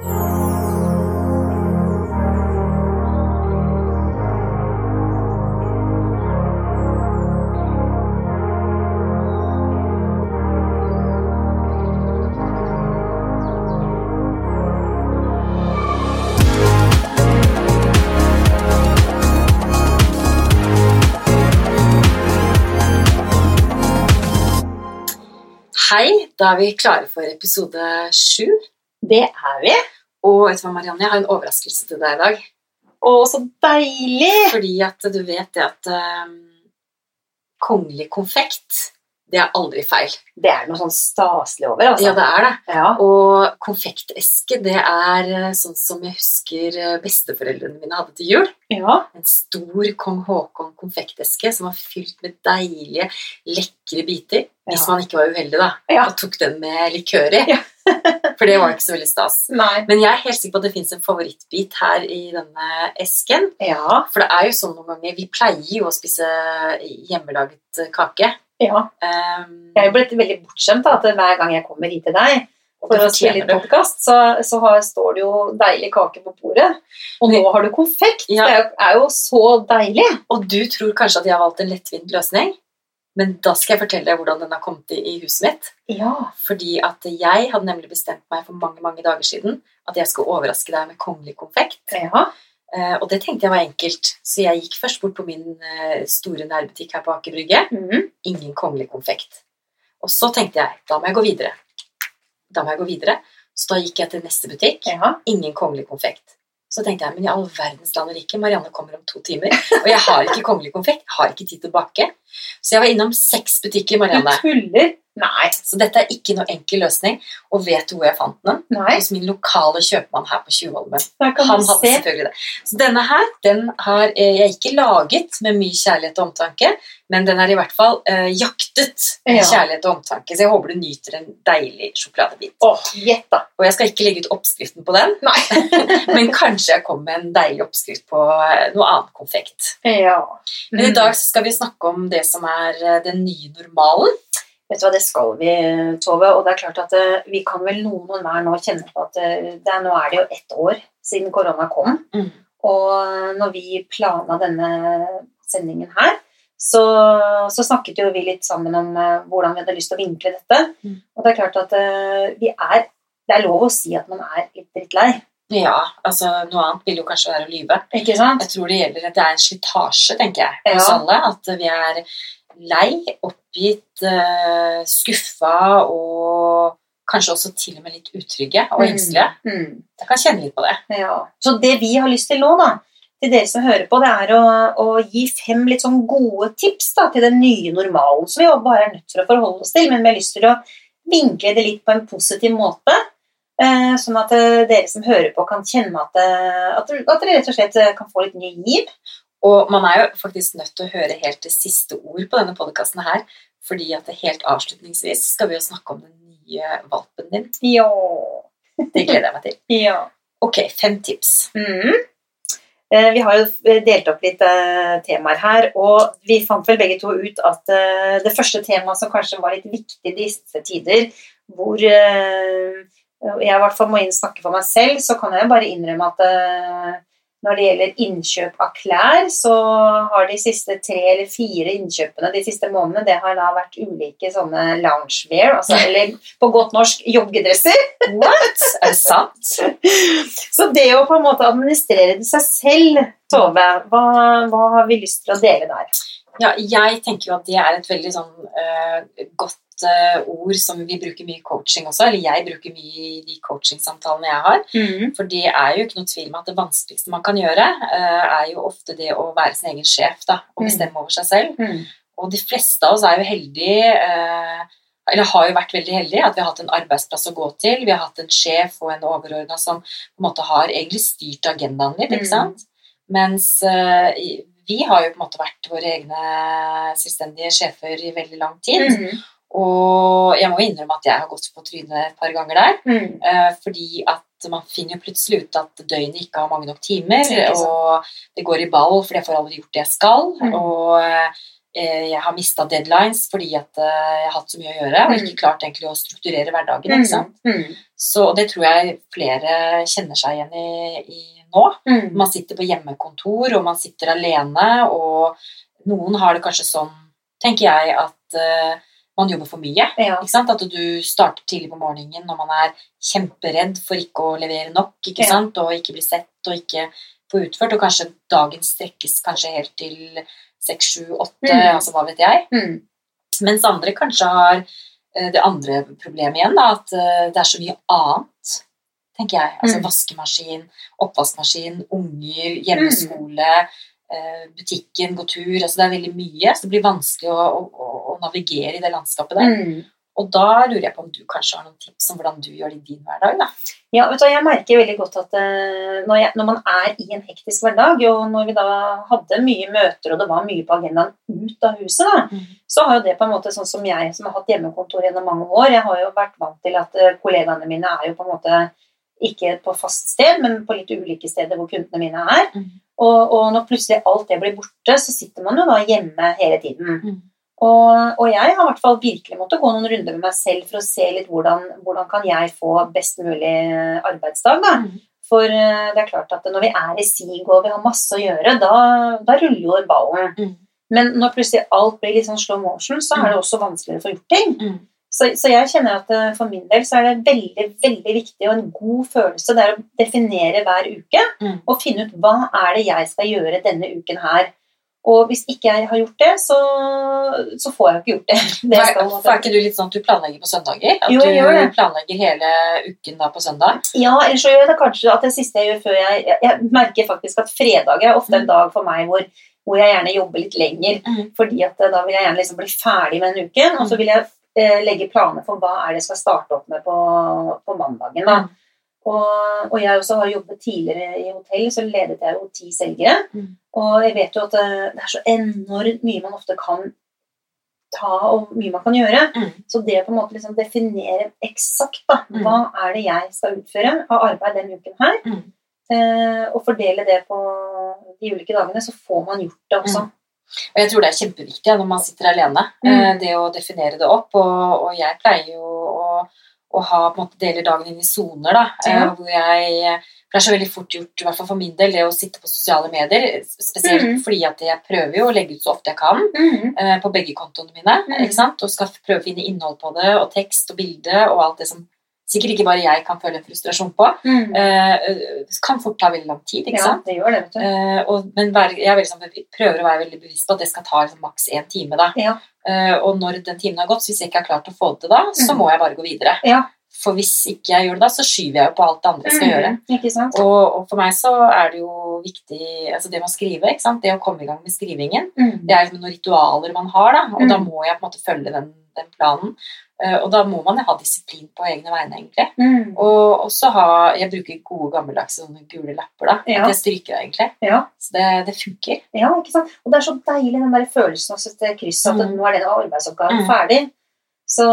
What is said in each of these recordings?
Hei, da er vi klare for episode sju. Det er vi. Og vet du hva, Marianne, jeg har en overraskelse til deg i dag. Å, så deilig! Fordi at du vet det at um, kongelig konfekt, det er aldri feil. Det er noe sånn staselig over, altså. Ja, det er det. Ja. Og konfekteske, det er eh, sånn som jeg husker eh, besteforeldrene mine hadde til jul. ja. En stor kong Haakon konfekteske som var fylt med deilige, lekre biter. Hvis man ikke var uheldig, da. Ja. Og tok den med likør i. For det var ikke så veldig stas. Nei. Men jeg er helt sikker på at det fins en favorittbit her i denne esken. Ja. For det er jo sånn noen ganger Vi pleier jo å spise hjemmelaget kake. ja. Um, Jeg er blitt veldig bortskjemt at hver gang jeg kommer hit til deg for å spille litt podkast, så, så har, står det jo deilig kake på bordet. Og nå har du konfekt. Ja. Det er jo- er jo så deilig. Og du tror kanskje at jeg har valgt en lettvint løsning, men da skal jeg fortelle deg hvordan den har kommet i, i huset mitt. Ja. Fordi at jeg hadde nemlig bestemt meg for mange mange dager siden at jeg skulle overraske deg med kongelig konfekt. ja. Eh, og det tenkte jeg var enkelt, så jeg gikk først bort på min eh, store nærbutikk her på Aker Brygge. Mm. ingen kongelig konfekt. Og så tenkte jeg da må jeg gå videre. Da må jeg gå videre. Så da gikk jeg til neste butikk. ja. Ingen kongelig konfekt. Så tenkte jeg men i all verdens land og rike, Marianne kommer om to timer, og jeg har ikke kongelig konfekt. Har ikke tid til å bake. Så jeg var innom seks butikker, Marianne. Du tuller. Nei. Så dette er ikke noe enkel løsning. Og vet du hvor jeg fant den? Nei. Hos min lokale kjøpmann her på Tjuvholmen. Han hadde se. selvfølgelig det. Så denne her, den har eh, jeg ikke laget med mye kjærlighet og omtanke, men den er i hvert fall eh, jaktet med Ja. kjærlighet og omtanke. Så jeg håper du nyter en deilig sjokoladebit. Åh, gjett da. Og jeg skal ikke legge ut oppskriften på den, Nei. men kanskje jeg kommer med en deilig oppskrift på eh, noe annet konfekt. Ja. Men i Mm. dag skal vi snakke om det som er eh, den nye normalen. Vet du hva, det skal vi, Tove. Og det er klart at eh, vi kan vel noen og hver nå kjenne på at eh, det er, nå er det jo ett år siden korona kom. Mm. Og når vi plana denne sendingen her, så, så snakket jo vi litt sammen om eh, hvordan vi hadde lyst til å vinkle dette. Mm. Og det er klart at eh, vi er Det er lov å si at man er litt drittlei. Ja, altså noe annet vil jo kanskje være å lyve. Ikke sant? Jeg tror det gjelder at det er en slitasje, tenker jeg, hos Ja. alle. At vi er lei, oppgitt, uh, skuffa og kanskje også til og med litt utrygge og engstelige. Mm. Jeg kan kjenne litt på det. Ja. Så det vi har lyst til nå, da, til dere som hører på, det er å, å gi fem litt sånn gode tips da, til den nye normalen, som vi jo bare er nødt til å forholde oss til, men vi har lyst til å vinkle det litt på en positiv måte. Eh, sånn at eh, dere som hører på, kan kjenne at, eh, at, at dere rett og slett eh, kan få litt ny giv. Og man er jo faktisk nødt til å høre helt det siste ord på denne podkasten her, fordi at helt avslutningsvis skal vi jo snakke om den nye valpen din. Ja. Det gleder jeg meg til. ja. Ok, fem tips. Mm. Eh, Vi har jo delt opp litt eh, temaer her, og vi fant vel begge to ut at eh, det første temaet som kanskje var litt viktig i disse tider, hvor eh, jeg i hvert fall må inn snakke for meg selv, så kan jeg bare innrømme at eh, når det gjelder innkjøp av klær, så har de siste tre eller fire innkjøpene de siste månedene, det har da vært ulike sånne loungewear, altså, eller på godt norsk joggedresser. What? Er det sant? Så det å på en måte administrere det seg selv, Tove, hva, hva har vi lyst til å dele der? Ja, jeg tenker jo at det er et veldig sånn uh, godt eh, ord som vi bruker mye i coaching også, eller jeg bruker mye i de coachingsamtalene jeg har. For det er jo ikke noe tvil med at det vanskeligste man kan gjøre, eh, er jo ofte det å være sin egen sjef da, og Mm. bestemme over seg selv. Mm. Og de fleste av oss er jo heldige, eh, eller har jo vært veldig heldige, at vi har hatt en arbeidsplass å gå til. Vi har hatt en sjef og en overordna som på en måte har egentlig styrt agendaen litt, ikke Mm. sant? Mens uh, vi har jo på en måte vært våre egne selvstendige sjefer i veldig lang tid. Mm. Og jeg må innrømme at jeg har gått på trynet et par ganger der. Mm. Eh, fordi at man finner jo plutselig ut at døgnet ikke har mange nok timer, det og det går i ball fordi jeg får aldri gjort det jeg skal. Mm. Og eh, jeg har mista deadlines fordi at eh, jeg har hatt så mye å gjøre og Mm. ikke klart egentlig å strukturere hverdagen. ikke sant? Mm. Så det tror jeg flere kjenner seg igjen i, i nå. Mm. Man sitter på hjemmekontor, og man sitter alene, og noen har det kanskje sånn, tenker jeg, at eh, man jobber for mye. Ja. Ikke sant? At du starter tidlig på morgenen når man er kjemperedd for ikke å levere nok, ikke Ja. sant? og ikke bli sett og ikke få utført, og kanskje dagen strekkes kanskje helt til seks, sju, åtte, Mm. altså hva vet jeg. Mm. Mens andre kanskje har eh, det andre problemet igjen, da, at eh, det er så mye annet, tenker jeg. Altså Mm. vaskemaskin, oppvaskmaskin, unger, hjemmeskole, eh, butikken, gå tur. Altså det er veldig mye, så det blir vanskelig å, å, å navigere i det landskapet der. Mm. Og da lurer jeg på om du kanskje har noen tips om hvordan du gjør det i din hverdag, da. Ja, vet du, Jeg merker veldig godt at eh, når, jeg, når man er i en hektisk hverdag, og når vi da hadde mye møter og det var mye på agendaen ut av huset, da, så har jo det på en måte sånn som jeg som har hatt hjemmekontor gjennom mange år Jeg har jo vært vant til at eh, kollegaene mine er jo på en måte ikke på fast sted, men på litt ulike steder hvor kundene mine er. Mm. Og, og når plutselig alt det blir borte, så sitter man jo da hjemme hele tiden. Mm. Og, og jeg har i hvert fall virkelig måttet gå noen runder med meg selv for å se litt hvordan, hvordan kan jeg få best mulig arbeidsdag. da. Mm. For eh, det er klart at når vi er i SIG og vi har masse å gjøre, da, da ruller jo ballen. Mhm. Men når plutselig alt blir litt sånn slow motion, så er det også vanskeligere å få gjort ting. Så, så jeg kjenner at eh, for min del så er det veldig veldig viktig og en god følelse det er å definere hver uke mm. og finne ut hva er det jeg skal gjøre denne uken her. Og hvis ikke jeg har gjort det, så, så får jeg jo ikke gjort det. det for er ikke du litt sånn at du planlegger på søndager? At Jo, du planlegger hele uken da på søndag? Ja, ellers så gjør jeg det kanskje at det siste jeg gjør før jeg Jeg, jeg merker faktisk at fredager er ofte en Mm. dag for meg hvor, hvor jeg gjerne jobber litt lenger. Mm. Fordi at eh, da vil jeg gjerne liksom bli ferdig med den uken, og så Mm. vil jeg legge planer for hva er det jeg skal starte opp med på, på mandagen. da. Mm. Og, og jeg også har jobbet tidligere i hotell, så ledet jeg jo ti selgere. Mm. Og jeg vet jo at eh, det er så enormt mye man ofte kan ta, og mye man kan gjøre. Mm. Så det å på en måte liksom definere eksakt da, Mm. hva er det jeg skal utføre av arbeid denne uken her, Mm. eh, og fordele det på de ulike dagene, så får man gjort det også. Og jeg tror det er kjempeviktig når man sitter alene, Mm. eh, det å definere det opp. Og, og jeg pleier jo å, å ha på en måte deler dagen inn i soner, da. eh, Ja. Hvor jeg For det er så veldig fort gjort, i hvert fall for min del, det å sitte på sosiale medier. Spesielt Mm. fordi at jeg prøver jo å legge ut så ofte jeg kan. mm. eh, På begge kontoene mine. Mm. Og skal prøve å finne innhold på det, og tekst og bilde og alt det som sikkert ikke bare jeg kan føle frustrasjon på. Mm. Eh, Det kan fort ta veldig lang tid. ikke Ja, sant? det gjør det, vet du. Eh, og, men vær, jeg sånn, prøver å være veldig bevisst på at det skal ta liksom, maks én time. Da. Ja. Eh, og når den timen har gått, så hvis jeg ikke har klart å få det til da, så mm. må jeg bare gå videre. Ja. For hvis ikke jeg gjør det da, så skyver jeg jo på alt det andre jeg skal gjøre. Mhm. Ikke sant? Og, og for meg så er det jo viktig altså det med å skrive, det å komme i gang med skrivingen. Mm. Det er liksom noen ritualer man har, da, og da Mhm. må jeg på en måte følge den, den planen. Eh, og da må man ha disiplin på egne vegne, egentlig. Mm. Og også ha Jeg bruker gode, gammeldagse sånne gule lapper, da. Ja. At jeg stryker det, egentlig. Ja. Så det, det funker. Ja, ikke sant? Og det er så deilig den der følelsen av å sette kryss, at Mm. nå er den arbeidsoppgaven Mm. ferdig. Så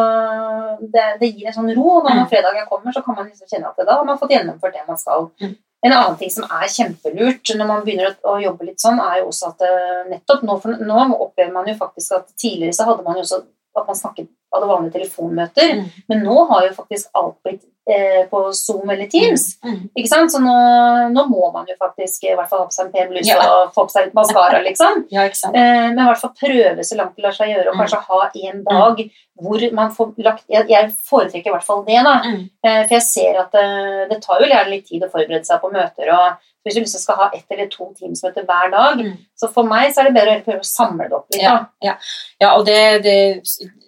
det, det gir en sånn ro, når Mm. fredagen kommer, så kan man liksom kjenne at da har man fått gjennomført det man skal. Mm. En annen ting som er kjempelurt når man begynner å, å jobbe litt sånn, er jo også at eh, nettopp nå, for nå opplever man jo faktisk at tidligere så hadde man jo også at man snakket, hadde vanlige telefonmøter, Mm. men nå har jo faktisk alt blitt på Zoom eller Teams. Mm. Ikke sant? Så nå, nå må man jo faktisk i hvert fall ha på seg en pen bluse Ja. og få på seg litt maskara, liksom. Ja? Eh, men i hvert fall prøve så langt det lar seg gjøre, og Mm. kanskje ha en dag hvor man får lagt Jeg, foretrekker i hvert fall det, da. Mm. Eh, for jeg ser at det, det tar jo gjerne litt tid å forberede seg på møter. og Hvis du liksom skal ha ett eller to Teams-møter hver dag, Mm. så for meg så er det bedre å prøve å samle det opp litt. Ja. ja. Ja, og det, det,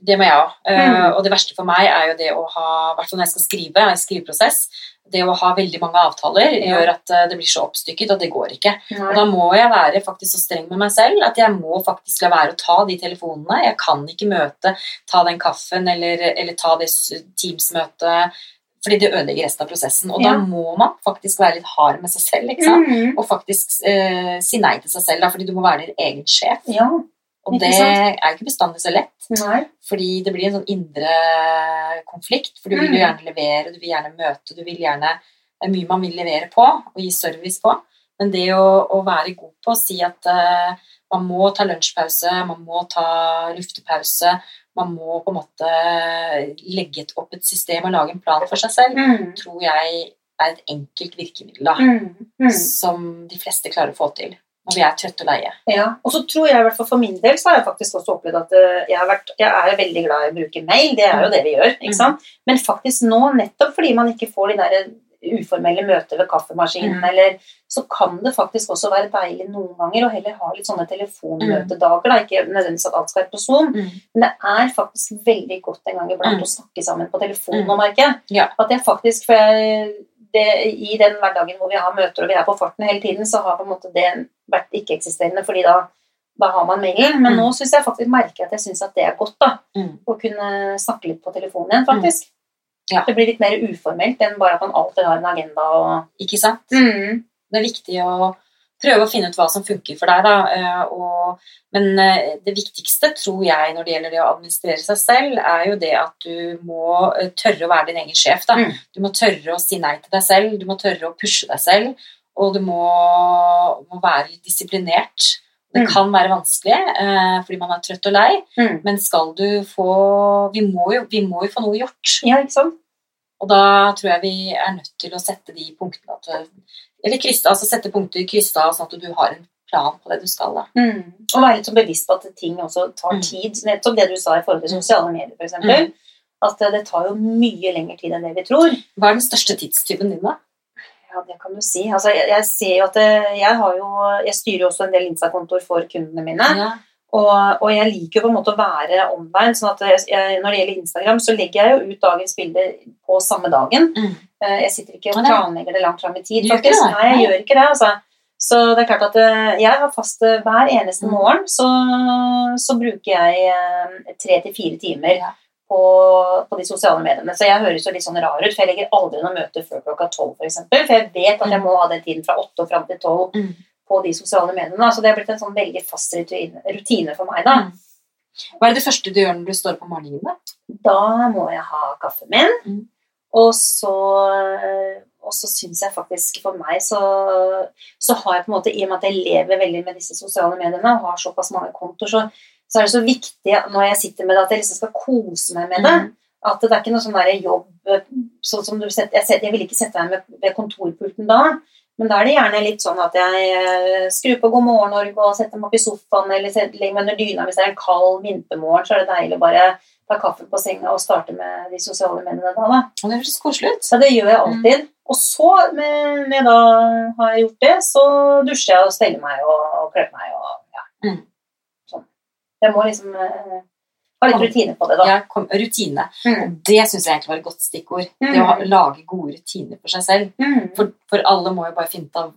det må jeg òg. Mm. og det verste for meg er jo det å ha I hvert fall når jeg skal skrive, en skriveprosess. Det å ha veldig mange avtaler gjør at eh, det blir så oppstykket, og det går ikke. Og da må jeg være faktisk så streng med meg selv at jeg må faktisk la være å ta de telefonene. Jeg kan ikke møte, ta den kaffen eller, eller ta det Teams-møtet, fordi det ødelegger resten av prosessen. Og Ja. da må man faktisk være litt hard med seg selv? Mhm. og faktisk eh, si nei til seg selv, da, fordi du må være din egen sjef. Ja. Og det er er ikke bestandig så lett, Nei. fordi det blir en sånn indre konflikt. For du vil jo Mm. gjerne levere, du vil gjerne møte, du vil gjerne Det er mye man vil levere på og gi service på. Men det å, å være god på å si at uh, Man må ta lunsjpause, man må ta luftepause. Man må på en måte legge opp et system og lage en plan for seg selv. Mm. tror jeg er et enkelt virkemiddel da, Mm. Mm. som de fleste klarer å få til når vi er trøtte og leie. Ja, og så tror jeg i hvert fall for min del så har jeg faktisk også opplevd at eh, jeg, har vært, jeg er veldig glad i å bruke mail, det er jo det vi gjør, ikke sant? Men faktisk nå, nettopp fordi man ikke får de der uformelle møter ved kaffemaskinen, Mm. eller så kan det faktisk også være deilig noen ganger å heller ha litt sånne telefonmøtedager, da, ikke nødvendigvis at alt skal være på Zoom, men det er faktisk veldig godt en gang iblant Mm. å snakke sammen på telefon Mm. nå, merker jeg. Ja. At jeg faktisk, for jeg, det, i den hverdagen hvor vi har møter og vi er på farten hele tiden, så har på en måte det vært ikke-eksisterende, fordi da, da har man mailen. Men Mm. nå syns jeg faktisk merker at jeg syns at det er godt, da. Mm. Å kunne snakke litt på telefonen igjen, faktisk. Ja. Det blir litt mer uformelt enn bare at man alltid har en agenda og Ikke sant? mm. Det er viktig å prøve å finne ut hva som funker for deg. Da. eh, Og, men eh, det viktigste, tror jeg, når det gjelder det å administrere seg selv, er jo det at du må eh, tørre å være din egen sjef. Da. Mm. Du må tørre å si nei til deg selv, du må tørre å pushe deg selv, og du må, må være litt disiplinert. Det Mm. kan være vanskelig eh, fordi man er trøtt og lei, Mm. men skal du få Vi må jo, vi må jo få noe gjort. Ja, ikke sant? Og da tror jeg vi er nødt til å sette de punktene at, Eller krysta, altså sette punkter i kryssa, sånn at du har en plan på det du skal. Da. Mm. Og være litt bevisst på at ting også tar Mm. tid. Nettopp det du sa i forhold til sosiale medier, f.eks. Mm. At eh, det tar jo mye lengre tid enn det vi tror. Hva er den største tidstyven din, da? Ja, det kan du si. Altså, jeg, jeg ser jo at jeg har jo Jeg styrer jo også en del Insta-kontoer for kundene mine. Ja. Og, og jeg liker jo på en måte å være online. sånn at jeg, Når det gjelder Instagram, så legger jeg jo ut dagens bilder på samme dagen. Mm. Eh, Jeg sitter ikke og planlegger det langt fram i tid, gjør faktisk. Nei, jeg gjør ikke det. altså. Så det er klart at eh, jeg har fast eh, hver eneste Mm. morgen så, så bruker jeg tre til fire timer på, på de sosiale mediene. Så jeg høres jo litt sånn rar ut, for jeg legger aldri noe møte før klokka tolv, f.eks. For, for jeg vet at jeg Mm. må ha den tiden fra åtte og fram til tolv Mm. På de sosiale mediene. Så det har blitt en sånn veldig fast rutine, rutine for meg, da. Mm. Hva er det første du gjør når du står på morgenen? da? Må jeg ha kaffen min. Mm. Og så, og så syns jeg faktisk for meg så, så har jeg på en måte, I og med at jeg lever veldig med disse sosiale mediene og har såpass mange kontoer, så, så er det så viktig når jeg sitter med det, at jeg liksom skal kose meg med det. Mm. At det er ikke noe sånn der jobb sånn som du setter, jeg, jeg vil ikke sette meg ved kontorpulten da, men da er det gjerne litt sånn at jeg eh, skrur på God morgen Norge og setter meg opp i sofaen eller legger meg under dyna hvis det er en kald vintermorgen, så er det deilig å bare ta kaffe på senga og starte med de sosiale mennene da. da. Og det høres koselig ut. Ja, det gjør jeg alltid. Og så, når jeg da har gjort det, så dusjer jeg og steller meg og, og kler meg og ja. Mm. Sånn. Jeg må liksom ha litt rutine på det, da. Ja, kom, rutine. Mm. Og det syns jeg egentlig var et godt stikkord. Mm. Det å ha, lage gode rutiner for seg selv. Mm. For, for alle må jo bare finne ut av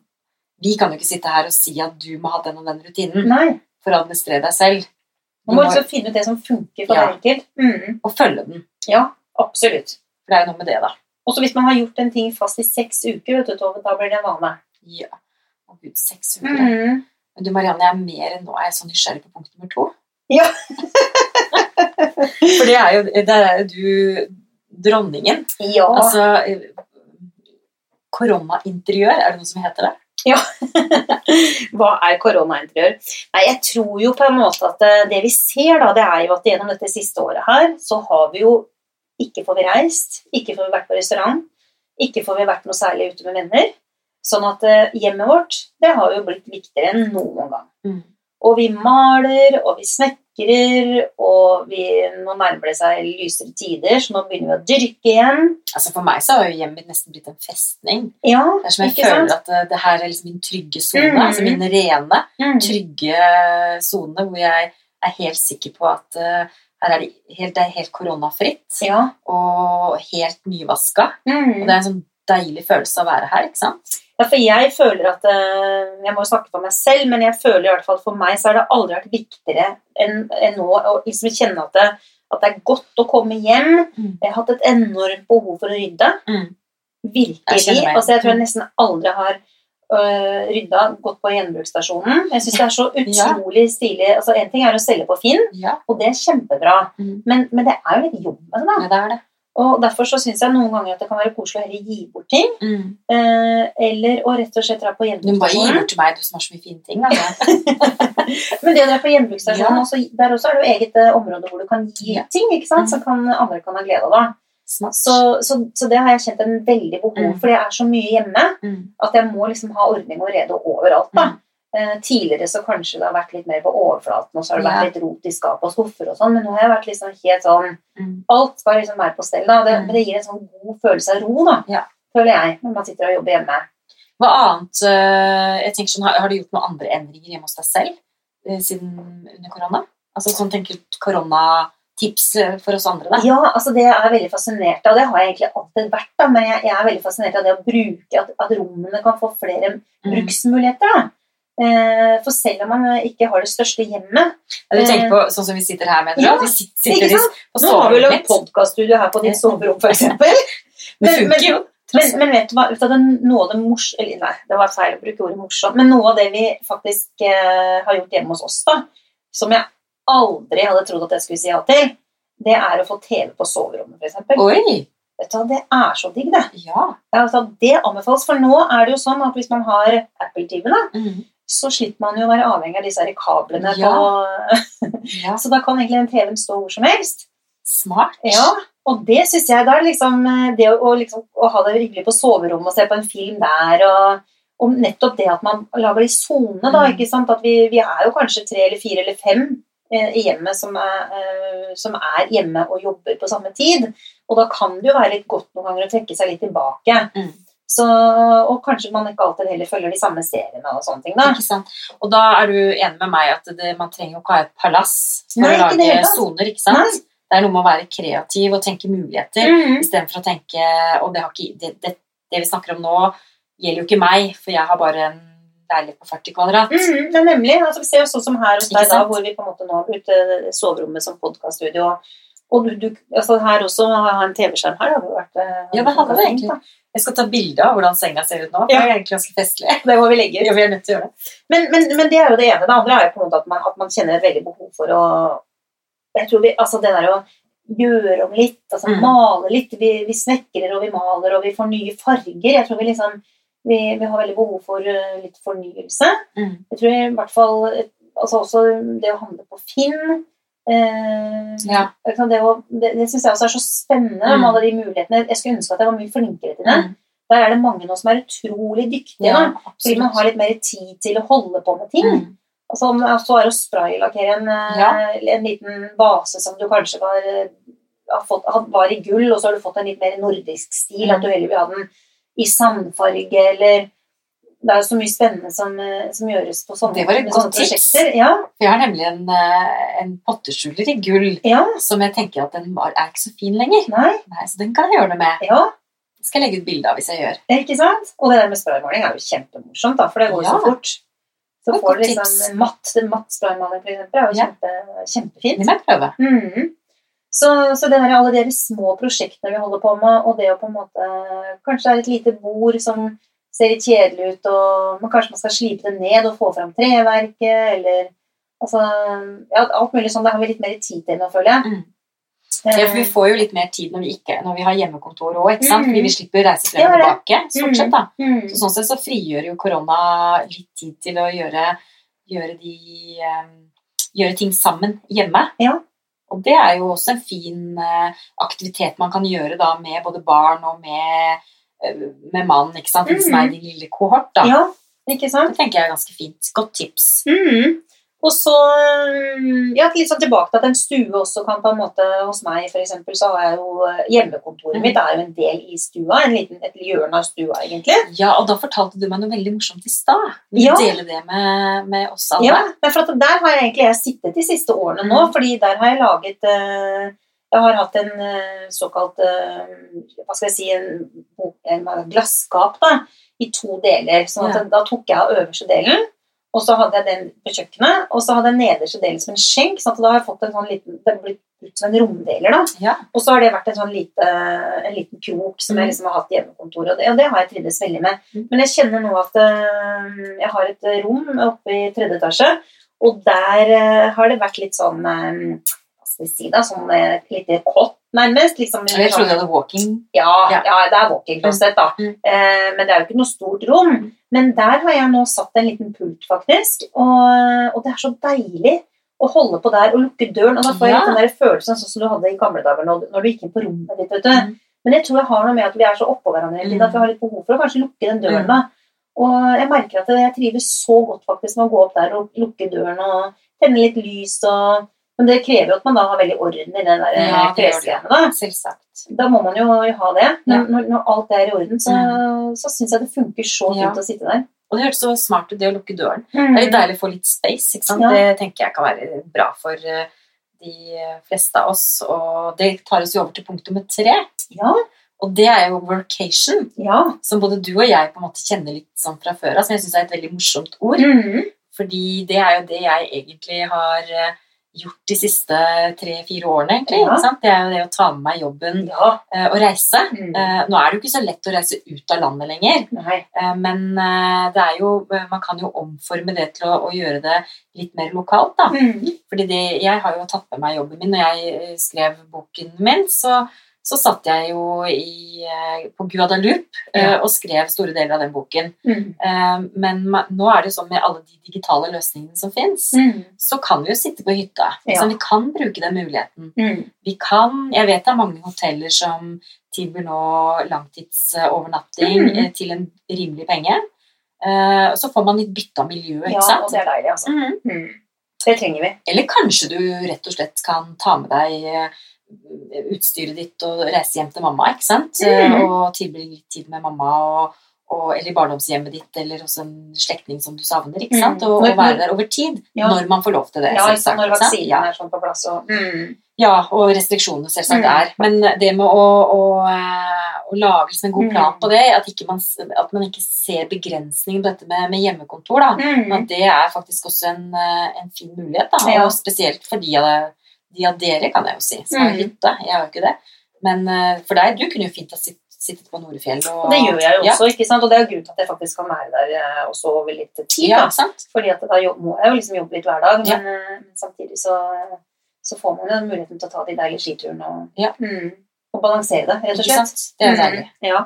Vi kan jo ikke sitte her og si at du må ha den og den rutinen Nei. for å administrere deg selv. Man må også finne ut det som funker for Ja. deg enkelt. Mm. og følge den. Ja, absolutt. For det er jo noe med det, da. Også hvis man har gjort en ting fast i seks uker, vet du, Tove, da blir det en vane. Ja. Å gud, seks uker. Mm. Men du Marianne, jeg er mer enn nå er jeg så nysgjerrig på punkt nummer to. Ja. For det er jo, der er jo du dronningen. Ja. Altså eh, Koronainteriør, er det noe som heter det? Ja. Hva er koronainteriør? Nei, jeg tror jo på en måte at det, det vi ser, da, det er jo at gjennom dette siste året her, så har vi jo ikke får vi reist, ikke får vi vært på restaurant, ikke får vi vært noe særlig ute med venner. Sånn at eh, hjemmet vårt, det har jo blitt viktigere enn noen gang. Mm. Og vi maler, og vi snekrer, og vi, nå nærmer det seg lysere tider, så nå begynner vi å dyrke igjen. Altså For meg så har jo hjemmet mitt nesten blitt en festning. Ja, Det er som jeg føler sant? at eh, det her er liksom min trygge sone. Mm. Altså min rene, Mm. trygge sone hvor jeg er helt sikker på at eh, her er det helt, det er helt koronafritt Ja. og helt nyvaska. Mm. Og det er en sånn deilig følelse å være her, ikke sant? Ja, for jeg føler at eh, Jeg må jo snakke for meg selv, men jeg føler i hvert fall for meg så har det aldri vært viktigere enn enn nå å liksom kjenne at det, at det er godt å komme hjem. Mm. Jeg har hatt et enormt behov for å rydde. Mm. Virkelig. Jeg, altså, jeg tror jeg Mm. nesten aldri har øh, rydda, gått på gjenbruksstasjonen. Jeg syns det er så Ja. utrolig stilig. altså En ting er å selge på Finn, Ja, og det er kjempebra, Mm. men, men det er jo litt jobb med det. da. ja det er det. Og Derfor så syns jeg noen ganger at det kan være koselig å heller gi bort ting. Mm. Eh, eller å rett og slett dra på Du må gi bort til meg, du som har så mye fine ting. Altså. Men det å dra på gjenbruksstasjonen, Ja. også, der også er det jo eget eh, område hvor du kan gi Ja. ting ikke sant? som kan, andre kan ha glede av. Så, så, så det har jeg kjent en veldig behov Mm. for. Jeg er så mye hjemme Mm. at jeg må liksom ha ordning og rede overalt. da. Eh, tidligere så kanskje det har vært litt mer på overflaten, og så har det vært litt rot i skap og skuffer og sånn, men nå har jeg vært liksom helt sånn Mm. Alt skal liksom være på stell. da. Det, Mm. Men det gir en sånn god følelse av ro, da, Ja. føler jeg, når man sitter og jobber hjemme. Hva annet eh, jeg tenker sånn, har, du gjort noen andre endringer hjemme hos deg selv eh, siden under korona? Altså sånn tenker du koronatips for oss andre, da? Ja, altså det er jeg veldig fascinert av. Det har jeg egentlig alltid vært, da, men jeg, jeg er veldig fascinert av det å bruke at, at rommene kan få flere Mm. bruksmuligheter. da. Eh, For selv om man ikke har det største hjemmet Ja, Du tenker på sånn som vi sitter her, mener du? Ja, sitter, sitter sant? Nå har vi jo et podkaststudio her på ditt soverom, f.eks. Det Men- funker jo. Men, men vet du hva, vet du, det- noe av det mors... Eller nei, det var feil å bruke ordet morsomt. Men noe av det vi faktisk eh, har gjort hjemme hos oss, da, som jeg aldri hadde trodd at jeg skulle si ja til, det er å få TV på soverommet, f.eks. Vet du hva, det er så digg, det. Ja. Ja, altså, det anbefales, for nå er det jo sånn at hvis man har Apple TV, da, Mm. Så slipper man jo å være avhengig av disse kablene. Ja. På, ja. så da kan egentlig en TV-en stå hvor som helst. Smart. Ja, og det syns jeg da er liksom eh, Det å, å liksom, å ha det hyggelig på soverommet og se på en film der, og, og nettopp det at man lager de sonene, da. Mm. ikke sant? At vi, vi er jo kanskje tre eller fire eller fem eh, i hjemmet som er, eh, som er hjemme og jobber på samme tid. Og da kan det jo være litt godt noen ganger å trekke seg litt tilbake. Mm. Så, og kanskje man ikke alltid heller følger de samme seriene og sånne ting. da. Og da er du enig med meg at det, man trenger jo ikke ha et palass for Nei, å lage soner, ikke sant? Nei. Det er noe med å være kreativ og tenke muligheter, Mhm. istedenfor å tenke Og det, har ikke, det, det, det vi snakker om nå, gjelder jo ikke meg, for jeg har bare en leilighet på 40 kvadrat. Mm, det er nemlig. Altså, vi ser jo sånn som her hos deg, da, hvor vi på en måte nå har brukt soverommet som podkaststudio. Og du, du, altså her også, har ha en TV-skjerm her, hadde jo vært eh, Ja, det hadde det egentlig. da. Jeg skal ta bilde av hvordan senga ser ut nå. for Ja. Det er egentlig ganske festlig. Det må vi legge. Ja, vi er nødt til å gjøre det. Men, men, men det er jo det ene. Det andre er jo på en måte at man, at man kjenner et veldig behov for å Jeg tror vi, altså det der å gjøre om litt, altså Mm. male litt. Vi, vi snekrer og vi maler og vi får nye farger. Jeg tror vi liksom vi, vi har veldig behov for eh, litt fornyelse. Mm. Jeg tror i hvert fall altså også det å handle på Finn eh, Ja. Det, å- det, det syns jeg også er så spennende Mm. med alle de mulighetene. Jeg skulle ønske at jeg var mye flinkere til det. Mm. Der er det mange nå som er utrolig dyktige. Ja, fordi man har litt mer tid til å holde på med ting. Mm. Altså, om det så er å spraylakkere en, eh, Ja. en liten base som du kanskje var, eh, har fått, var i gull, og så har du fått en litt mer nordisk stil, Mm. at du heller vil ha den i sandfarge, eller Det er så mye spennende som, eh, som gjøres på sånne, Det var et godt tips. Ja, For jeg har nemlig en, eh, en potteskjuler i gull ja, som jeg tenker at den var, er ikke så fin lenger. nei, Nei, Så den kan jeg gjøre noe med. ja, Det skal jeg legge ut bilde av hvis jeg gjør. ikke sant? Og det der med spraymaling er jo kjempemorsomt, da, for det går jo Ja. så fort. Så Det får du liksom matt, matt spraymaling, for eksempel, er jo kjempe, kjempefint. Det må jeg prøve. Mm. Så, så det der, alle de små prosjektene vi holder på med, og det å på en måte Kanskje det er et lite bord som ser litt kjedelig ut, og kanskje man skal slipe det ned og få fram treverket, eller altså, ja, Alt mulig sånn. Det har vi litt mer tid til nå, føler jeg. Mm. Ja, for vi får jo litt mer tid når vi, ikke, når vi har hjemmekontor òg, ikke sant? Mm. Fordi vi slipper å reise frem og tilbake. Stort sett, da. mm. Så sånn sett så frigjør jo korona litt tid til å gjøre, gjøre, de, eh, gjøre ting sammen hjemme. Ja. Og det er jo også en fin eh, aktivitet man kan gjøre da med både barn og med, med mannen, ikke sant? Mm. som er i din lille kohort, da. Ja, ikke sant? Det tenker jeg er ganske fint. Godt tips. Mm. Og så mm, ja, litt sånn tilbake til at en stue også kan på en måte Hos meg for eksempel, så har jeg jo eh, Hjemmekontoret mm. mitt er jo en del i stua. En liten, et hjørne av stua, egentlig. Ja, og da fortalte du meg noe veldig morsomt i stad. Vil du Ja. dele det med, med oss alle? Ja, men for der har jeg egentlig jeg sittet de siste årene nå, mm. fordi der har jeg laget eh, Jeg har hatt en eh, såkalt eh, Hva skal jeg si En, en glasskap da, i to deler. sånn at Ja. Da tok jeg av øverste delen, og så hadde jeg den på kjøkkenet, og så hadde jeg nederste delen som en skjenk. sånn at da har jeg fått en sånn liten Det har blitt ut som en romdeler. da. Ja. Og så har det vært en sånn lite, en liten krok som jeg Mm. liksom har hatt i hjemmekontoret, og det, og det har jeg trivdes veldig med. Mm. Men jeg kjenner nå at jeg har et rom oppe i tredje etasje, og der har det vært litt sånn øh, Hva skal vi si. Sånn øh, et lite kott nærmest. Liksom, jeg trodde det var walking. Ja, ja. ja, det er walking closet, da. Mm. Eh, men det er jo ikke noe stort rom. Men der har jeg nå satt en liten pult, faktisk. Og, og det er så deilig å holde på der og lukke døren. Og da får jeg ja. den der følelsen sånn som du hadde i gamle dager når, når du gikk inn på rommet ditt. vet du. Mm. Men jeg tror jeg har noe med at vi er så oppå hverandre hele tiden, at vi har litt behov for å kanskje lukke den døren. da. Og jeg merker at jeg trives så godt faktisk med å gå opp der og lukke døren og tenne litt lys og Men det krever jo at man da har veldig orden i den der ja, klesgreiene. Da. Må man jo ha det. Men når, når alt er i orden, så, mm. så syns jeg det funker så fint ja. å sitte der. Og det hørtes så smart ut, det å lukke døren. Mm. Det er litt deilig å få litt space. ikke sant? Ja. Det tenker jeg kan være bra for eh, de fleste av oss. Og det tar oss jo over til punkt nummer tre. Ja. Og det er jo workation, ja. som både du og jeg på en måte kjenner litt sånn fra før av, som jeg syns er et veldig morsomt ord. Mm. Fordi det er jo det jeg egentlig har eh, gjort de siste tre-fire årene. egentlig, ja. Det er jo det å ta med meg jobben ja. uh, og reise. Mm. Uh, nå er det jo ikke så lett å reise ut av landet lenger, uh, men det er jo, man kan jo omforme det til å, å gjøre det litt mer lokalt. da. Mm. Fordi det, jeg har jo tatt med meg jobben min når jeg skrev boken min. så så satt jeg jo i, eh, på Guadalupe ja. Eh, og skrev store deler av den boken. Mm. Eh, men nå er det sånn med alle de digitale løsningene som fins, mm. så kan vi jo sitte på hytta. Ja. Så vi kan bruke den muligheten. Mm. Vi kan Jeg vet det er mange hoteller som tilbyr nå langtidsovernatting mm. til en rimelig penge. Så får man litt bytte av miljøet, ikke sant? Ja, og det er deilig, altså. Mm. Mm. Det trenger vi. Eller kanskje du rett og slett kan ta med deg utstyret ditt og reise hjem til mamma, ikke sant? Mm. Og tilbringe litt tid med mamma og, og, eller i barndomshjemmet ditt eller hos en slektning som du savner. ikke sant? Og, og være der over tid ja. når man får lov til det. Ja, selvsagt, når vaksinen ja. er sånn på plass. Og, mm. Ja, og restriksjonene selvsagt mm. er. Men det med å, å, eh, å lage liksom en god mm. plan på det, at, man, at man, ikke ser begrensningen på dette med, med hjemmekontor, da, mm. at det er faktisk også en, eh, en fin mulighet. Da, og spesielt for de av det de av dere, kan jeg jo si, som har mm. hytte. Jeg har jo ikke det. Men eh, for deg, du kunne jo fint ha sittet på Norefjell. Og, det gjør jeg jo også, ja. ikke sant? og det er grunnen til at jeg faktisk kan være der eh, også over litt tid. Ja, da. Fordi at da må jeg jo liksom jobbe litt hver dag, men, ja. Eh, men samtidig så, så, får man jo muligheten til å ta de deilige skiturene og, ja. mm, og balansere det, rett og slett. Det er deilig. Mm, ja.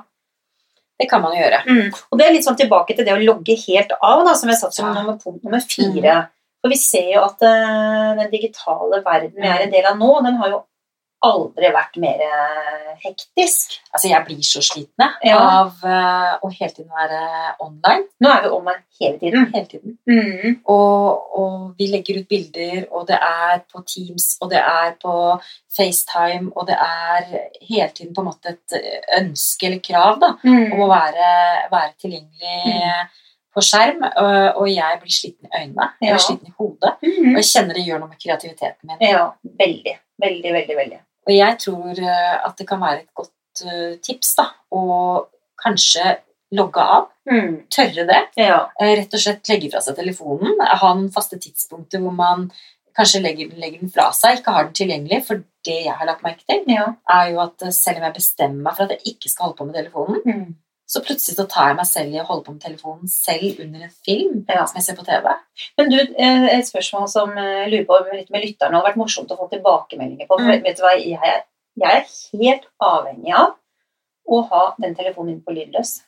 Det kan man jo gjøre. Mm. Og det er litt sånn tilbake til det å logge helt av, da, som jeg satt som nummer, punkt nummer fire. Mm. For vi ser jo at uh, den digitale verden vi er en del av nå, den har jo aldri vært mer uh, hektisk. Altså, jeg blir så sliten ja. av uh, å hele tiden være online. Nå er vi online hele tiden. Hele tiden. Mm. Og, og, vi legger ut bilder, og det er på Teams, og det er på FaceTime, og det er hele tiden på en måte et ønske eller krav da, mm. om å være, være tilgjengelig. Mm på skjerm, og jeg blir sliten i øynene. Jeg blir sliten i hodet. Mm. Og jeg kjenner det gjør noe med kreativiteten min. Ja, veldig. Veldig, veldig, veldig. Og jeg tror eh, at det kan være et godt uh, tips da, å kanskje logge av. Mm. Tørre det. Ja. Rett og slett legge fra seg telefonen. Ha noen faste tidspunkter hvor man kanskje legger, legger, den fra seg, ikke har den tilgjengelig. For det jeg har lagt merke til, ja. er jo at selv om jeg bestemmer meg for at jeg ikke skal holde på med telefonen, mm så plutselig så tar jeg meg selv i å holde på med telefonen selv under en film ja. som jeg ser på TV. Men du, eh, et spørsmål som jeg eh, lurer på litt med lytterne, det hadde vært morsomt å få tilbakemeldinger på. Mm. vet du hva, jeg er, jeg er, helt avhengig av å ha den telefonen min på lydløs.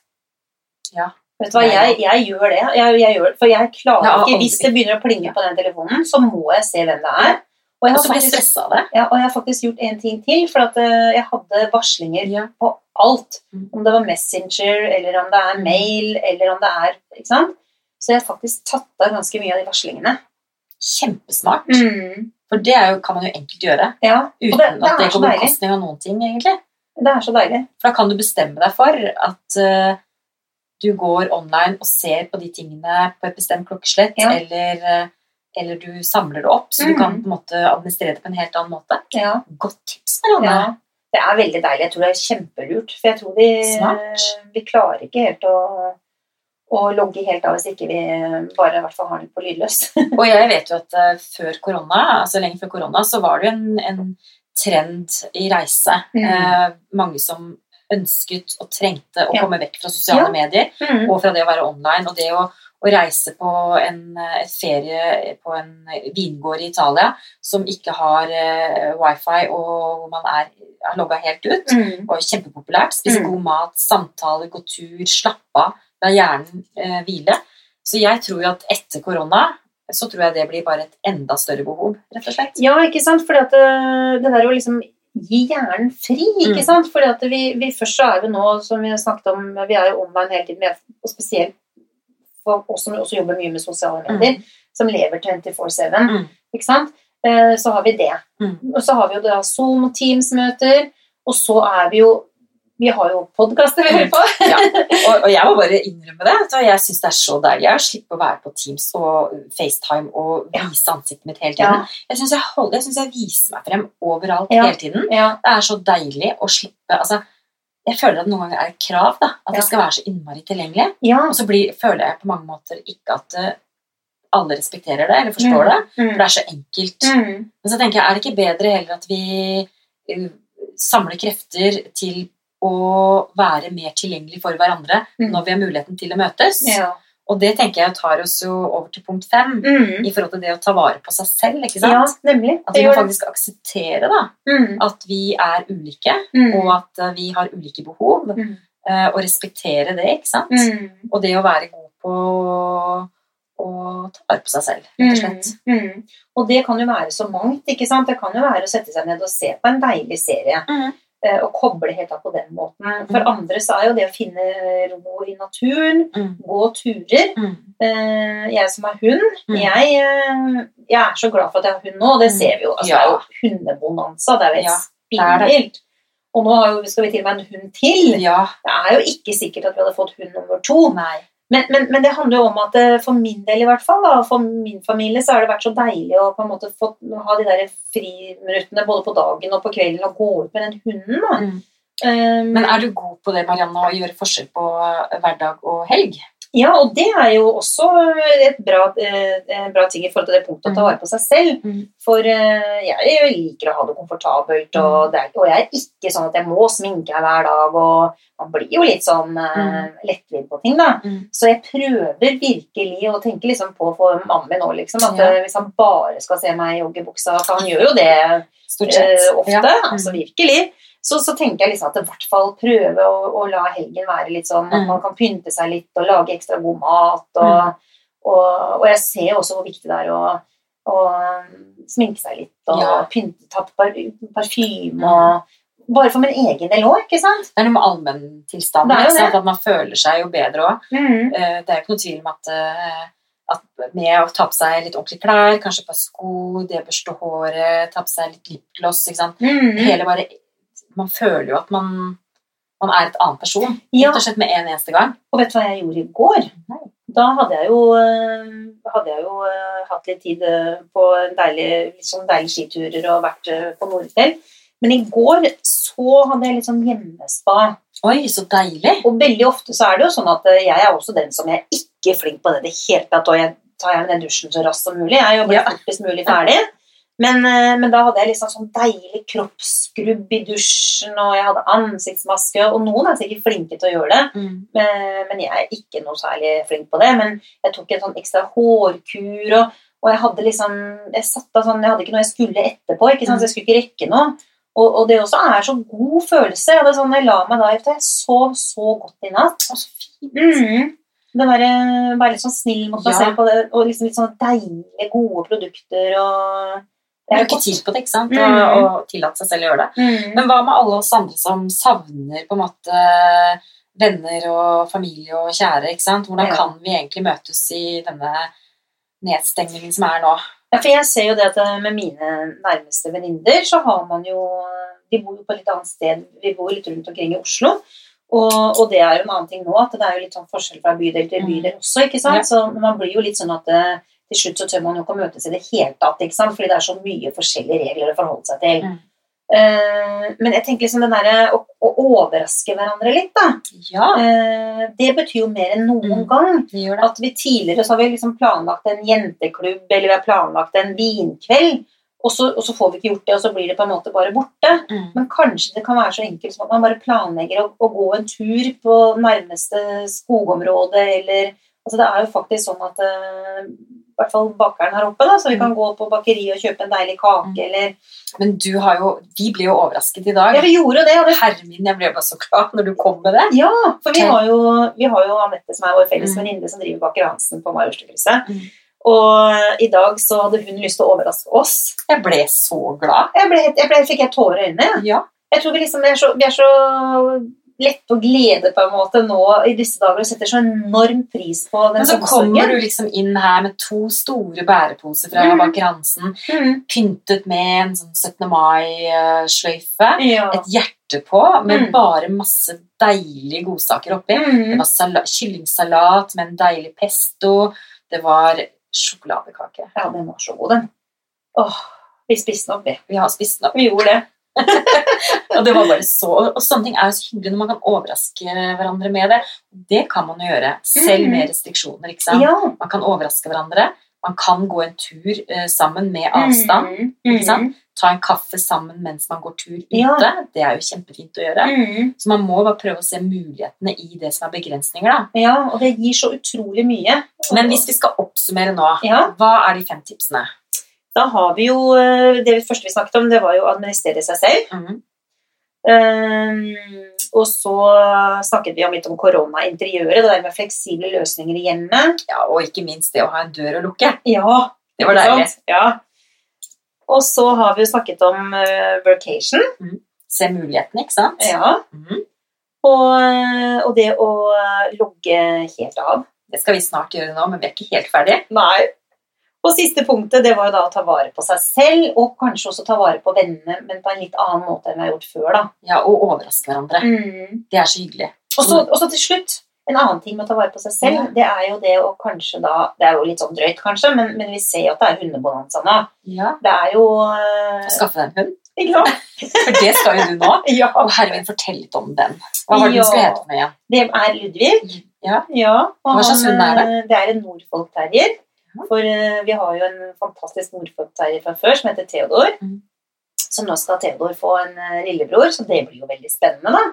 Ja. Vet du hva, jeg, jeg gjør det. Jeg, jeg gjør, for jeg klarer ja, ikke Hvis det begynner å plinge på den telefonen, så må jeg se hvem det er. Og jeg, har faktisk, ja, og jeg har faktisk gjort en ting til, for at uh, jeg hadde varslinger ja. på alt. Mm. Om det var Messenger, eller om det er mail, eller om det er ikke sant? Så jeg har faktisk tatt av ganske mye av de varslingene. Kjempesmart. Mm. For det jo, kan man jo enkelt gjøre. Ja, uten det, det at det går på bekostning av noen ting, egentlig. Det er så deilig. For da kan du bestemme deg for at uh, du går online og ser på de tingene på et bestemt klokkeslett, ja. eller uh, eller du samler det opp, så mm. du kan på en måte administrere det på en helt annen måte. Ja. Godt tips, Marianne. Ja. Det er veldig deilig. Jeg tror det er kjempelurt. For jeg tror vi, vi klarer ikke helt å, å, logge helt av hvis ikke vi bare i hvert fall har den på lydløs. og jeg vet jo at uh, før korona, altså lenge før korona, så var det jo en, en trend i reise. Mm. Eh, mange som ønsket og trengte å Ja. komme vekk fra sosiale Ja. medier Mm. og fra det å være online. Og det å, å reise på en et ferie på en vingård i Italia som ikke har eh, wifi, og hvor man er, er logga helt ut, Mm. Og kjempepopulært. Spise Mm. god mat, samtaler, gå tur, slappe av, la hjernen eh, hvile. Så jeg tror jo at etter korona så tror jeg det blir bare et enda større behov, rett og slett. Ja, ikke sant? Fordi at øh, det der å liksom gi hjernen fri, ikke Mm. sant? Fordi at vi, vi først så er vi nå, som vi har snakket om, vi er jo online hele tiden, og spesielt for også, som også jobber mye med sosiale medier, som lever 24-7, Mm. ikke sant? Eh, Så har vi det. Mm. Og så har vi jo da Zoom og Teams-møter, og så er vi jo Vi har jo podkaster vi hører på. Ja. Og, og jeg må bare innrømme det. Så jeg syns det er så deilig å slippe å være på Teams og FaceTime og vise ansiktet mitt hele tiden. Ja. Jeg syns jeg, jeg, jeg viser meg frem overalt Ja. hele tiden. Ja. Det er så deilig å slippe altså, Jeg føler at noen ganger er et krav da, at jeg skal være så innmari tilgjengelig. ja. Og så blir, føler jeg på mange måter ikke at eh, alle respekterer det eller forstår det. For Mm. det er så enkelt. Mm. Men så tenker jeg, er det ikke bedre heller at vi eh, samler krefter til å være mer tilgjengelig for hverandre Mm. når vi har muligheten til å møtes? Ja. Og det tenker jeg tar oss jo over til punkt fem, Mm. i forhold til det å ta vare på seg selv. ikke sant? ja, nemlig. At vi må faktisk akseptere da, Mm. at vi er ulike, Mm. og at eh, vi har ulike behov, Mm. eh, og respektere det, ikke sant? Mm. Og det å være god på å ta vare på seg selv, rett og slett. Mm, mm. Og det kan jo være så mangt. ikke sant? Det kan jo være å sette seg ned og se på en deilig serie. Eh, Og koble helt av på den måten. For Mm. andre så er jo det å finne ro i naturen, Mm. gå turer Mm. eh, Jeg som har hund, Mm. jeg, eh, jeg er så glad for at jeg har hund nå. Det Mm. ser vi jo. Altså, Ja. Det er jo hundebonanza. Det er jo helt er spinnvilt. Og nå har jo, skal vi til og med en hund til. Ja. Det er jo ikke sikkert at vi hadde fått hund nummer to. Nei. Men, men, men det handler jo om at eh, for min del i hvert fall, og for min familie, så har det vært så deilig å på en måte få ha de der friminuttene både på dagen og på kvelden og gå ut med den hunden. Da. Mm. Um, Men er du god på det, Marianne, å gjøre forskjell på eh, hverdag og helg? Ja, og det er jo også et bra, eh, en bra ting i forhold til det punktet å ta Mm. vare på seg selv. Mm. For eh, jeg liker å ha det komfortabelt, og, det er, og jeg er ikke sånn at jeg må sminke meg hver dag. og Man blir jo litt sånn eh, lettvint på ting, da. Mm. Så jeg prøver virkelig å tenke liksom på for mannen min nå, liksom, at eh, hvis han bare skal se meg i joggebuksa For han gjør jo det eh, ofte, Ja. Mm. altså virkelig. Så, så tenker jeg liksom at i hvert fall prøve å, å la helgen være litt sånn at Mm. man kan pynte seg litt og lage ekstra god mat. Og, Mm. og, og jeg ser også hvor viktig det er å, å um, sminke seg litt og Ja. pynte, ta på par, parfyme og Bare for min egen del òg, ikke sant? Det er noe med allmenntilstanden. At man føler seg jo bedre òg. Mm. Det er jo ikke noe tvil om at, eh, at med å ta på seg litt ordentlige klær, kanskje et par sko, det børste håret, ta på seg litt lipgloss? Mm. Hele bare, Man føler jo at man, man er et annet person. Ja. Rett og slett med en eneste gang. Og vet du hva jeg gjorde i går? Nei. Da hadde jeg jo, eh, hadde jeg jo eh, hatt litt tid eh, på en deilig, sånn deilige skiturer og vært på Nordfjell. Men i går så hadde jeg litt sånn hjemmespa. Oi, så deilig! Og veldig ofte så er det jo sånn at jeg er også den som jeg er ikke flink på det i det hele tatt. Og jeg tar gjerne den dusjen så raskt som mulig. Jeg jobber Ja. fortest mulig ferdig. Men, eh, men da hadde jeg liksom sånn deilig kroppsskrubb i dusjen, og jeg hadde ansiktsmaske. Og noen er sikkert flinke til å gjøre det, Mm. men, men jeg er ikke noe særlig flink på det. Men jeg tok en sånn ekstra hårkur, og, og jeg hadde liksom Jeg satt da sånn, jeg hadde ikke noe jeg skulle etterpå, ikke sant? så jeg skulle ikke rekke noe. Og, og det også er så god følelse. Jeg, sånn, jeg la meg da etter jeg sov så godt i natt. Og så fint. Mm. Det derre være litt sånn snill mot meg Ja. selv på det, og liksom litt sånn deilige, gode produkter og det er jo ikke tid på det, ikke sant? Mm. Og, og tillate seg selv å gjøre det. Mm. Men hva med alle oss andre som savner på en måte venner og familie og kjære? ikke sant? Hvordan kan vi egentlig møtes i denne nedstengningen som er nå? Ja, for jeg ser jo det at eh, med mine nærmeste venninner så har man jo De bor jo på et litt annet sted. Vi bor litt rundt omkring i Oslo. Og, og det er jo en annen ting nå, at det er jo litt sånn forskjell fra bydel til Mm. bydel også. ikke sant? Så man blir jo litt sånn at eh, til slutt så tør man jo ikke å møtes i det hele tatt, ikke sant? fordi det er så mye forskjellige regler å forholde seg til. Mm. Uh, men jeg tenker liksom det derre å, å overraske hverandre litt, da. Ja, Uh, det betyr jo mer enn noen Mm. gang. At vi tidligere så har vi liksom planlagt en jenteklubb, eller vi har planlagt en vinkveld. og så, og så får vi ikke gjort det, og så blir det på en måte bare borte. Mm. Men kanskje det kan være så enkelt som at man bare planlegger å, å gå en tur på nærmeste skogområde, eller Altså det er jo faktisk sånn at i hvert fall bakeren her oppe, da, så vi kan gå på bakeriet og kjøpe en deilig kake, Mm. eller Men du har jo Vi ble jo overrasket i dag. Ja, vi gjorde det, og det Herre min, jeg ble bare så glad når du kom med det. Ja, for vi har jo, vi har jo Anette, som er vår felles Mm. venninne, som driver Baker Hansen på Majorstukrysset. Mm. Og eh, i dag så hadde hun lyst til å overraske oss. Jeg ble så glad. Jeg, ble, jeg ble, fikk helt tårer i øynene. Ja. Jeg tror vi, liksom, er så, vi er så lette å glede på en måte nå i disse dager og setter så enorm pris på den Men så kommer du liksom inn her med to store bæreposer fra Mm. Baker Hansen, Mm. pyntet med en sånn 17. mai-sløyfe. Ja. Et hjerte på med Mm. bare masse deilige godsaker oppi. Det Mm. var salat, kyllingsalat med en deilig pesto. Det var sjokoladekake. ja, den var så god, den. Åh, vi spiste den opp, vi. Vi har spist den opp. Vi gjorde det. Og det var bare så Og sånne ting er jo så hyggelig når man kan overraske hverandre med det. Det kan man jo gjøre, selv Mm. med restriksjoner. ikke sant? Ja. Man kan overraske hverandre. Man kan gå en tur eh, sammen med avstand. Mm. Ikke sant? Ta en kaffe sammen mens man går tur ute. Ja. Det er jo kjempefint å gjøre. Mm. Så man må bare prøve å se mulighetene i det som er begrensninger. da. Ja, og det gir så utrolig mye. Men hvis vi skal oppsummere nå, Ja. hva er de fem tipsene? Da har vi jo eh, Det første vi snakket om, det var jo å administrere seg selv. Mm. Um, og så snakket vi om litt om koronainteriøret, det der med fleksible løsninger i hjemmet. Ja, Og ikke minst det å ha en dør å lukke. Ja, Det var deilig. Ja. Og så har vi jo snakket om uh, workation. Se mulighetene, ikke sant? Ja. Mm. Og, eh, og det å eh, logge helt av. Det skal vi snart gjøre nå, men vi er ikke helt ferdig. Nei. Og siste punktet det var jo da å ta vare på seg selv, og kanskje også ta vare på vennene, men på en litt annen måte enn vi har gjort før. da. Ja, Og overraske hverandre. Mm. Det er så hyggelig. Og så og så til slutt, en annen ting med å ta vare på seg selv, Ja. det er jo det å kanskje da Det er jo litt sånn drøyt, kanskje, men, men vi ser jo at det er hundebonanza nå. Ja, Det er jo uh... Skaffe deg en hund. Ikke sant? For det skal jo du nå. Ja. Og herre min, fortell litt om den. Hva var det Ja. den skulle hete for noe igjen? Det er Ludvig. Ja. Ja, Hva slags hund er det? eh, Det er en Norfolk terrier. Ja. For eh, vi har jo en fantastisk Norfolk fra før som heter Theodor. Mm. Så nå skal Theodor få en eh, lillebror, så det blir jo veldig spennende, da.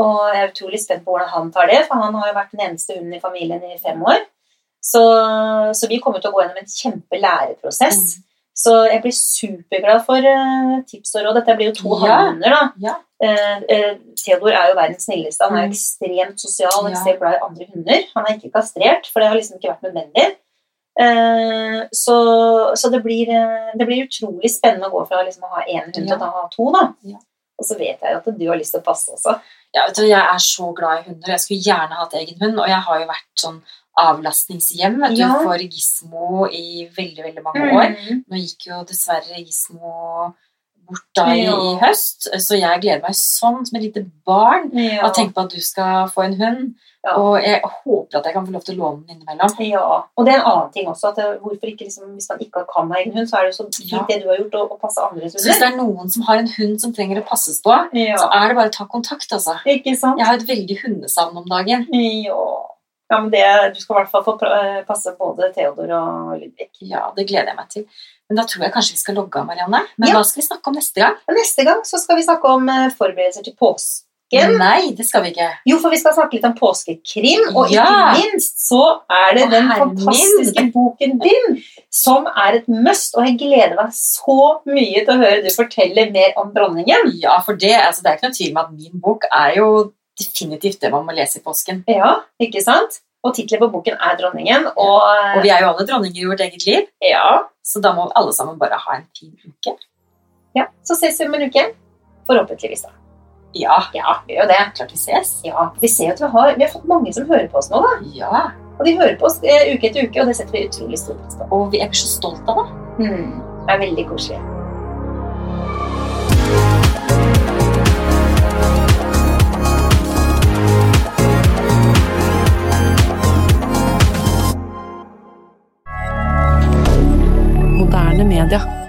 Og jeg er utrolig spent på hvordan han tar det, for han har jo vært den eneste hunden i familien i fem år. Så, så vi kommer til å gå gjennom en kjempelæreprosess. Mm. Så jeg blir superglad for uh, tips og råd. Dette blir jo to Ja. hannhunder, da. Ja. Uh, Theodor er jo verdens snilleste. Han er Mm. ekstremt sosial og ekstremt glad i andre hunder. Han er ikke kastrert, for det har liksom ikke vært nødvendig. Eh, så så det, blir, eh, det blir utrolig spennende å gå fra liksom å ha én hund til å ha to. da. Ja. Og så vet jeg at du har lyst til å passe også. Ja, vet du, Jeg er så glad i hunder. Jeg skulle gjerne hatt egen hund. Og jeg har jo vært sånn avlastningshjem vet du, Ja. for Gismo i veldig veldig mange år. Mm. Nå gikk jo dessverre Gismo bort da i, Ja. i høst, så jeg gleder meg sånn som et lite barn Ja. og tenker på at du skal få en hund. Ja. Og jeg håper at jeg kan få lov til å låne den innimellom. ja. Og det er en annen ting også. At hvorfor ikke liksom, Hvis man ikke kan ha egen hund, så er det jo så fint Ja. det du har gjort, å, å passe andres Så hvis det er noen som har en hund som trenger å passes på, så er det bare å ta kontakt, altså. Ikke sant? Jeg har et veldig hundesavn om dagen. Ja. Ja, men det, Du skal i hvert fall få passe både Theodor og Ludvig. Ja, det gleder jeg meg til. Men da tror jeg kanskje vi skal logge av, Marianne. Men Ja. hva skal vi snakke om neste gang? Neste gang så skal vi snakke om eh, forberedelser til påsken. Nei, det skal vi ikke. Jo, for vi skal snakke litt om påskekrim, og Ja. ikke minst så er det Å, den fantastiske fantastiske boken din, som er et must, og jeg gleder meg så mye til å høre du fortelle mer om dronningen. Ja, for det, altså, det er ikke noe tvil om at min bok er jo definitivt det man må lese i påsken. Ja, ikke sant? Og tittelen på boken er 'Dronningen', og, Og vi er jo alle dronninger i vårt eget liv, ja, så da må alle sammen bare ha en fin uke. ja, så ses vi om en uke. Forhåpentligvis, da. Ja, Ja, vi gjør jo det. klart vi ses. Ja, Vi ser jo at vi har, vi har fått mange som hører på oss nå, da. Ja, Og de hører på oss eh, uke etter uke, og det setter vi utrolig stor pris på. og vi er så stolt av det. Mm. det er veldig koselig. hebdomadaire.